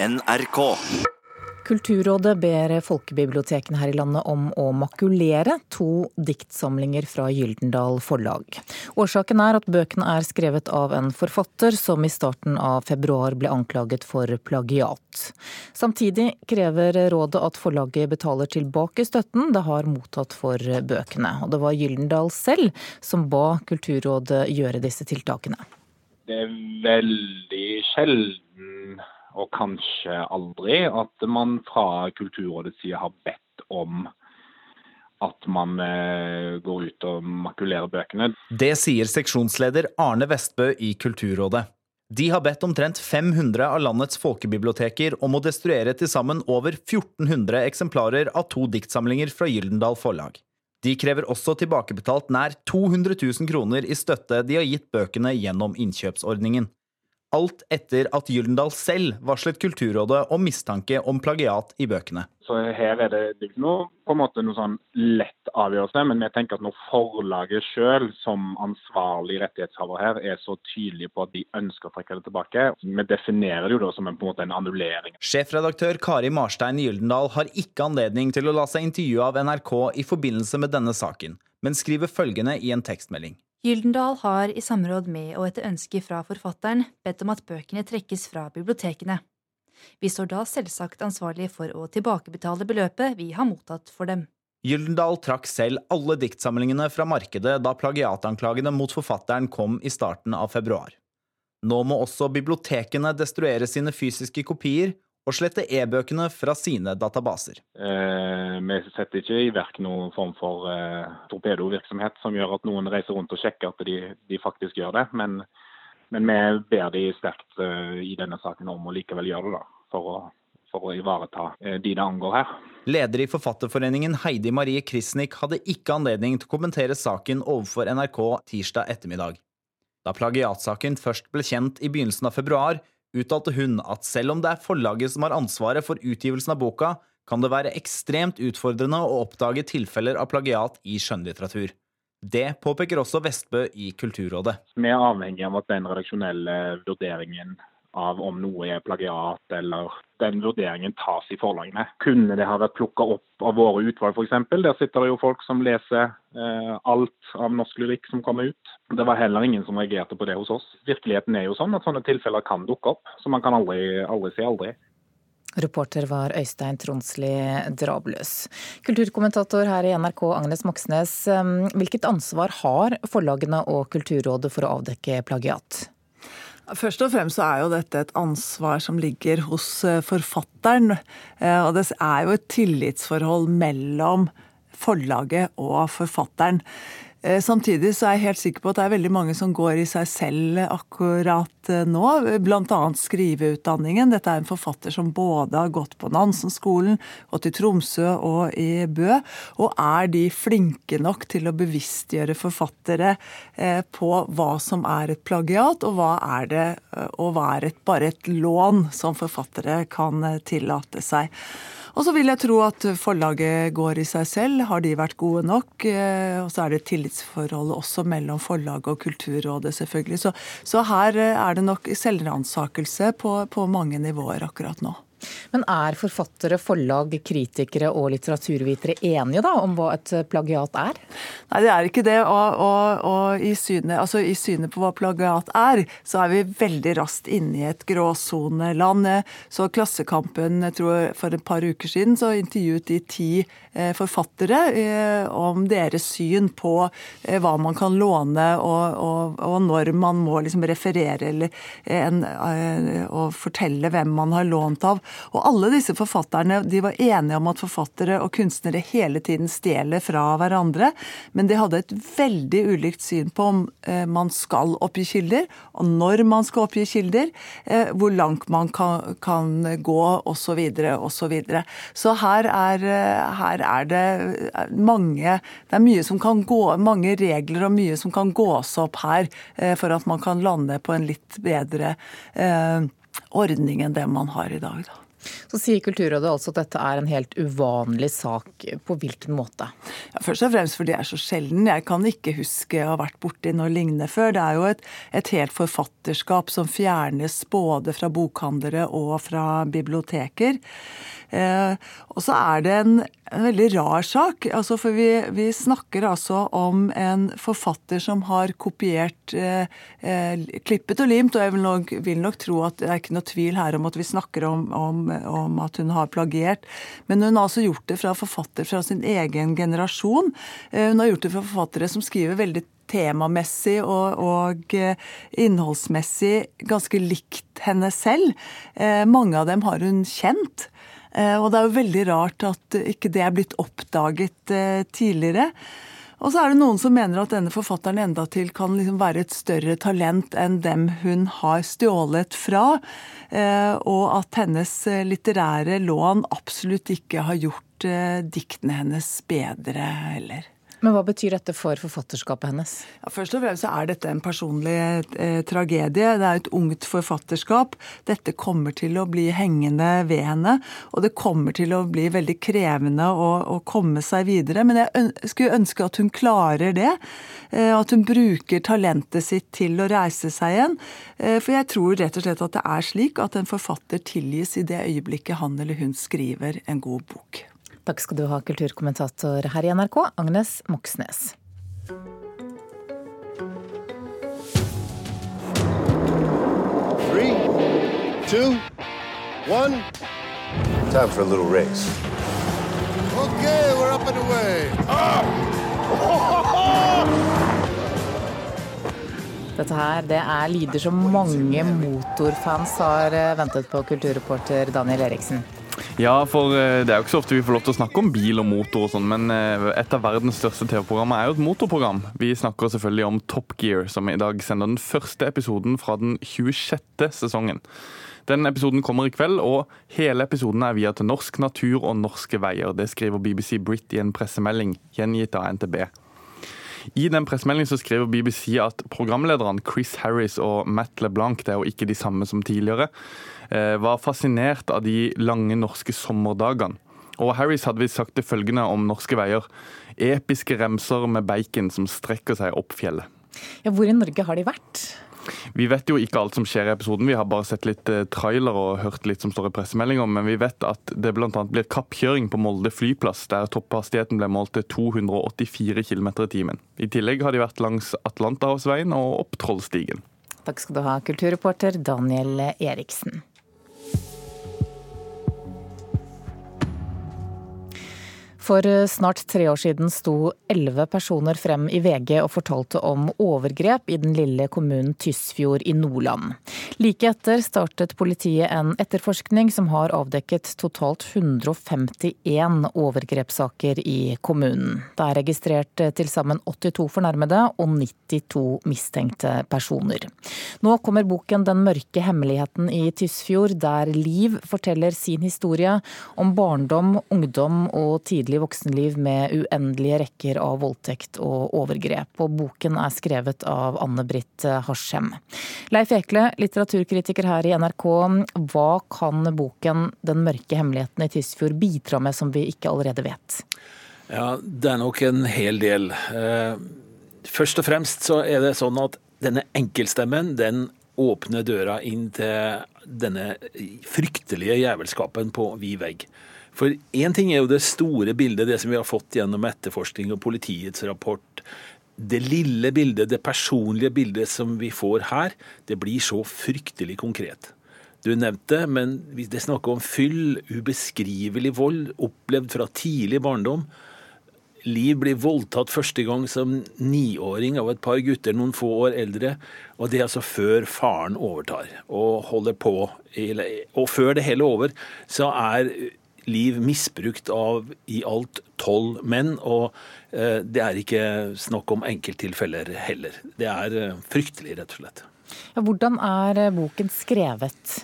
NRK. Kulturrådet ber folkebibliotekene her i landet om å makulere to diktsamlinger fra Gyldendal Forlag. Årsaken er at bøkene er skrevet av en forfatter som i starten av februar ble anklaget for plagiat. Samtidig krever rådet at forlaget betaler tilbake støtten det har mottatt for bøkene. Og det var Gyldendal selv som ba Kulturrådet gjøre disse tiltakene. Det er veldig sjelden og kanskje aldri, at man fra Kulturrådets side har bedt om at man eh, går ut og makulerer bøkene. Det sier seksjonsleder Arne Vestbø i Kulturrådet. De har bedt omtrent 500 av landets folkebiblioteker om å destruere til sammen over 1400 eksemplarer av to diktsamlinger fra Gyldendal Forlag. De krever også tilbakebetalt nær 200 000 kroner i støtte de har gitt bøkene gjennom innkjøpsordningen alt etter at Gyldendal selv varslet Kulturrådet om mistanke om plagiat i bøkene. Så her er det ikke noe, på en måte noe sånn lett avgjørelse, men jeg tenker at når forlaget selv som ansvarlig rettighetshaver her er så tydelig på at de ønsker å trekke det tilbake, vi definerer det jo da som en, på en måte en annullering. Sjefredaktør Kari Marstein Gyldendal har ikke anledning til å la seg intervjue av NRK i forbindelse med denne saken, men skriver følgende i en tekstmelding. Gyldendal har i samråd med og etter ønske fra forfatteren bedt om at bøkene trekkes fra bibliotekene. Vi står da selvsagt ansvarlige for å tilbakebetale beløpet vi har mottatt for dem. Gyldendal trakk selv alle diktsamlingene fra markedet da plagiatanklagene mot forfatteren kom i starten av februar. Nå må også bibliotekene destruere sine fysiske kopier og slette e-bøkene fra sine databaser. Eh, vi setter ikke i verk noen form for eh, torpedovirksomhet som gjør at noen reiser rundt og sjekker at de, de faktisk gjør det. Men, men, vi ber de sterkt eh, i denne saken om å likevel gjøre det, da, for å, for å ivareta eh, de det angår her. Leder i Forfatterforeningen Heidi Marie Krisnik hadde ikke anledning til å kommentere saken overfor NRK tirsdag ettermiddag. Da plagiatsaken først ble kjent i begynnelsen av februar, uttalte hun at selv om det er forlaget som har ansvaret for utgivelsen av boka, kan det være ekstremt utfordrende å oppdage tilfeller av plagiat i skjønnlitteratur. Det påpeker også Vestbø i Kulturrådet. Vi er avhengig av at den redaksjonelle vurderingen av om noe er plagiat, eller den vurderingen tas i forlagene. Kunne det ha vært plukka opp av våre utvalg f.eks.? Der sitter det jo folk som leser eh, alt av norsk lyrikk som kommer ut. Det var heller ingen som reagerte på det hos oss. Virkeligheten er jo sånn at sånne tilfeller kan dukke opp, så man kan aldri, aldri si aldri. Reporter var Øystein Tronsli Drabløs. Kulturkommentator her i NRK, Agnes Moxnes. Hvilket ansvar har forlagene og Kulturrådet for å avdekke plagiat? Først og fremst så er jo dette et ansvar som ligger hos eh, forfatteren. Eh, og det er jo et tillitsforhold mellom forlaget og forfatteren. Eh, samtidig så er jeg helt sikker på at det er veldig mange som går i seg selv akkurat eh, nå. Bl.a. skriveutdanningen. Dette er en forfatter som både har gått på Nansen-skolen, gått i Tromsø og i Bø. Og er de flinke nok til å bevisstgjøre forfattere eh, på hva som er et plagiat, og hva er det er et, bare et lån som forfattere kan tillate seg. Og så vil jeg tro at forlaget går i seg selv. Har de vært gode nok? Eh, og så er det tillitsforholdet også mellom forlaget og Kulturrådet, selvfølgelig. Så, så her er det nok selvransakelse på, på mange nivåer akkurat nå. Men er forfattere, forlag, kritikere og litteraturvitere enige da om hva et plagiat er? Nei, det er ikke det. Og, og, og i, synet, altså i, synet, på hva plagiat er, så er vi veldig raskt inne i et gråsoneland. Så Klassekampen tror for et par uker siden så intervjuet de ti eh, forfattere eh, om deres syn på eh, hva man kan låne og, og når man må liksom referere eller en, og fortelle hvem man har lånt av. Og alle disse forfatterne de var enige om at forfattere og kunstnere hele tiden stjeler fra hverandre, men de hadde et veldig ulikt syn på om eh, man skal oppgi kilder, og når man skal oppgi kilder, eh, hvor langt man kan, kan gå, osv., osv. Så, videre. så her er, eh, her er det mange Det er mye som kan gå, mange regler og mye som kan gås opp her for at man kan lande på en litt bedre ordning enn det man har i dag. Da. Så sier Kulturrådet altså at dette er en helt uvanlig sak. På hvilken måte? Ja, først og fremst fordi det er så sjelden. Jeg kan ikke huske å ha vært borti noe lignende før. Det er jo et, et helt forfatterskap som fjernes både fra bokhandlere og fra biblioteker. Eh, og så er det en, en veldig rar sak. Altså for vi, vi, snakker altså om en forfatter som har kopiert, eh, eh, klippet og limt, og jeg vil nok, vil nok, tro at det er ikke noe tvil her om at vi snakker om, om, om, at hun har plagiert. Men hun har altså gjort det fra forfatter fra sin egen generasjon. Eh, hun har gjort det fra forfattere som skriver veldig temamessig og, og, eh, innholdsmessig ganske likt henne selv. Eh, mange av dem har hun kjent. Og det er jo veldig rart at ikke det er blitt oppdaget tidligere. Og så er det noen som mener at denne forfatteren endatil kan liksom være et større talent enn dem hun har stjålet fra. Eh, og at hennes litterære lån absolutt ikke har gjort diktene hennes bedre heller. Men hva betyr dette for forfatterskapet hennes? Ja, først og fremst er dette en personlig eh, tragedie. Det er et ungt forfatterskap. Dette kommer til å bli hengende ved henne. Og det kommer til å bli veldig krevende å, å komme seg videre. Men jeg skulle ønske at hun klarer det. Eh, at hun bruker talentet sitt til å reise seg igjen. Eh, for jeg tror rett og slett at det er slik at en forfatter tilgis i det øyeblikket han eller hun skriver en god bok. Takk skal du ha, kulturkommentator her i NRK, Agnes Moxnes. Three, two, one. Time for a little race. Okay, we're up and away. Dette her det er lyder som mange motorfans har eh, ventet på, kulturreporter Daniel Eriksen. Ja, for eh, det er jo ikke så ofte vi får lov til å snakke om bil og motor og sånn, men eh, et av verdens største TV-programmer er jo et motorprogram. Vi snakker selvfølgelig om Top Gear, som i dag sender den første episoden fra den 26. sesongen. Den episoden kommer i kveld, og hele episoden er via til norsk natur og norske veier. Det skriver BBC Brit i en pressemelding gjengitt av NTB. I den pressemeldingen skriver BBC at programlederne Chris Harris og Matt LeBlanc, det er jo ikke de samme som tidligere, Eh, var fascinert av de lange norske sommerdagene. Og Harris hadde visst sagt det følgende om norske veier. Episke remser med bacon som strekker seg opp fjellet. Ja, hvor i Norge har de vært? Vi vet jo ikke alt som skjer i episoden. Vi har bare sett litt eh, trailer og hørt litt som står i pressemeldinger. Men vi vet at det bl.a. blir kappkjøring på Molde flyplass, der topphastigheten ble målt til 284 km i timen. I tillegg har de vært langs Atlanterhavsveien og opp Trollstigen. Takk skal du ha, kulturreporter Daniel Eriksen. For eh, snart tre år siden sto elleve personer frem i VG og fortalte om overgrep i den lille kommunen Tysfjord i Nordland. Like etter startet politiet en etterforskning som har avdekket totalt 151 overgrepssaker i kommunen. Det er registrert eh, til sammen 82 fornærmede og 92 mistenkte personer. Nå kommer boken Den mørke hemmeligheten i Tysfjord, der Liv forteller sin historie om barndom, ungdom og tidlig vanlig voksenliv med uendelige rekker av voldtekt og overgrep. Og boken er skrevet av Anne-Britt Harsem. Leif Ekle, litteraturkritiker her i NRK. Hva kan boken 'Den mørke hemmeligheten i Tysfjord' bidra med som vi ikke allerede vet? Ja, det er nok en hel del. Eh, først og fremst så er det sånn at denne enkeltstemmen den åpner døra inn til denne fryktelige jævelskapen på vid vegg. For én ting er jo det store bildet, det som vi har fått gjennom etterforskning og politiets rapport. Det lille bildet, det personlige bildet som vi får her, det blir så fryktelig konkret. Du nevnte, men det snakker om fyll, ubeskrivelig vold, opplevd fra tidlig barndom. Liv blir voldtatt første gang som niåring av et par gutter noen få år eldre. Og det er altså før faren overtar og holder på. Og før det hele er over, så er liv misbrukt av i alt tolv menn. Og eh, det er ikke snakk om enkelttilfeller heller. Det er eh, fryktelig, rett og slett. Ja, hvordan er eh, boken skrevet?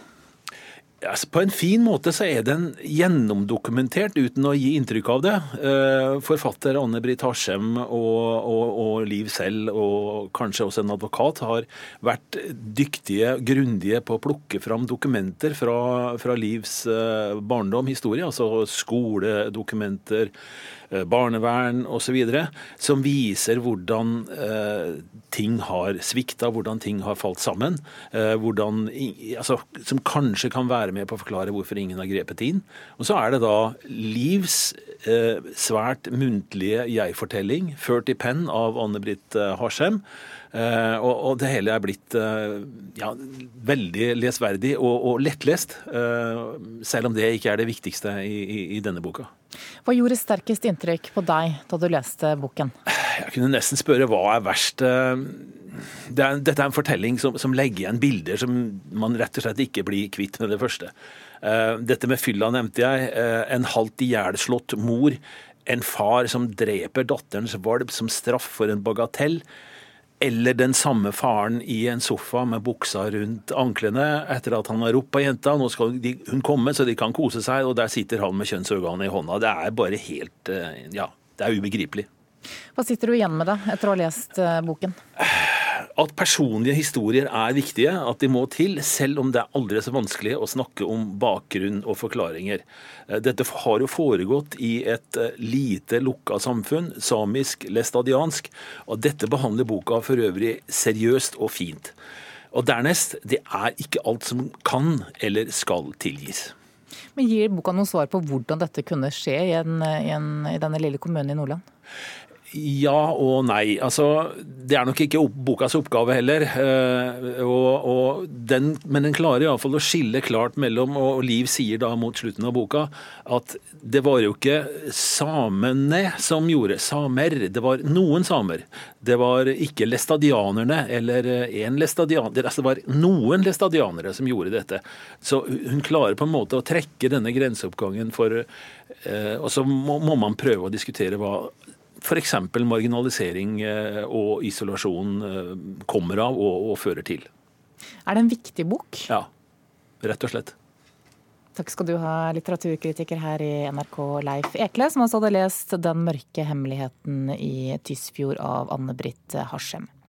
Altså, på en fin måte så er den gjennomdokumentert uten å gi inntrykk av det. Eh, forfatter Anne-Britt Harsem og, og, og, Liv selv, og kanskje også en advokat, har vært dyktige, grundige på å plukke fram dokumenter fra, fra Livs eh, barndom, historie. Altså skoledokumenter, barnevern osv., som viser hvordan eh, ting har svikta, hvordan ting har falt sammen. Eh, hvordan, altså, som kanskje kan være med på å forklare hvorfor ingen har grepet inn. Og så er det da Livs eh, svært muntlige jeg-fortelling, ført i penn av Anne-Britt eh, Harsem. Uh, og, og, det hele er blitt uh, ja, veldig lesverdig og, og lettlest. Uh, selv om det ikke er det viktigste i, i, i, denne boka. Hva gjorde sterkest inntrykk på deg da du leste boken? Jeg kunne nesten spørre hva er verst. Det er, dette er en fortelling som, som, legger igjen bilder som man rett og slett ikke blir kvitt med det første. Dette med fylla nevnte jeg. En halvt ihjelslått mor. En far som dreper datterens valp som straff for en bagatell eller den samme faren i en sofa med buksa rundt anklene etter at han har ropt på jenta. Nå skal de, hun komme, så de kan kose seg, og der sitter han med kjønnsorganet i hånda. Det er bare helt eh, Ja, det er ubegripelig. Hva sitter du igjen med da, etter å ha lest boken? boken? At personlige historier er viktige, at de må til, selv om det er aldri så vanskelig å snakke om bakgrunn og forklaringer. Eh, dette har jo foregått i et eh, lite lukka samfunn, samisk, læstadiansk, og dette behandler boka for øvrig seriøst og fint. Og dernest, det er ikke alt som kan eller skal tilgis. Men Gir boka noe svar på hvordan dette kunne skje i, en, i, en, i denne lille kommunen i Nordland? Ja og nei. Altså, det er nok ikke bokas oppgave heller. Eh, og, og den, men den klarer iallfall å skille klart mellom, og Liv sier da mot slutten av boka, at det var jo ikke samene som gjorde samer. Det var noen samer. Det var ikke læstadianerne eller én læstadianer. Altså det var noen læstadianere som gjorde dette. Så hun klarer på en måte å trekke denne grenseoppgangen for eh, Og så må, må man prøve å diskutere hva f.eks. marginalisering eh, og isolasjon eh, kommer av og, og fører til. Er det en viktig bok? Ja, rett og slett. Takk skal du ha, litteraturkritiker her i NRK, Leif Ekle, som altså hadde lest 'Den mørke hemmeligheten i Tysfjord' av Anne-Britt Harsem.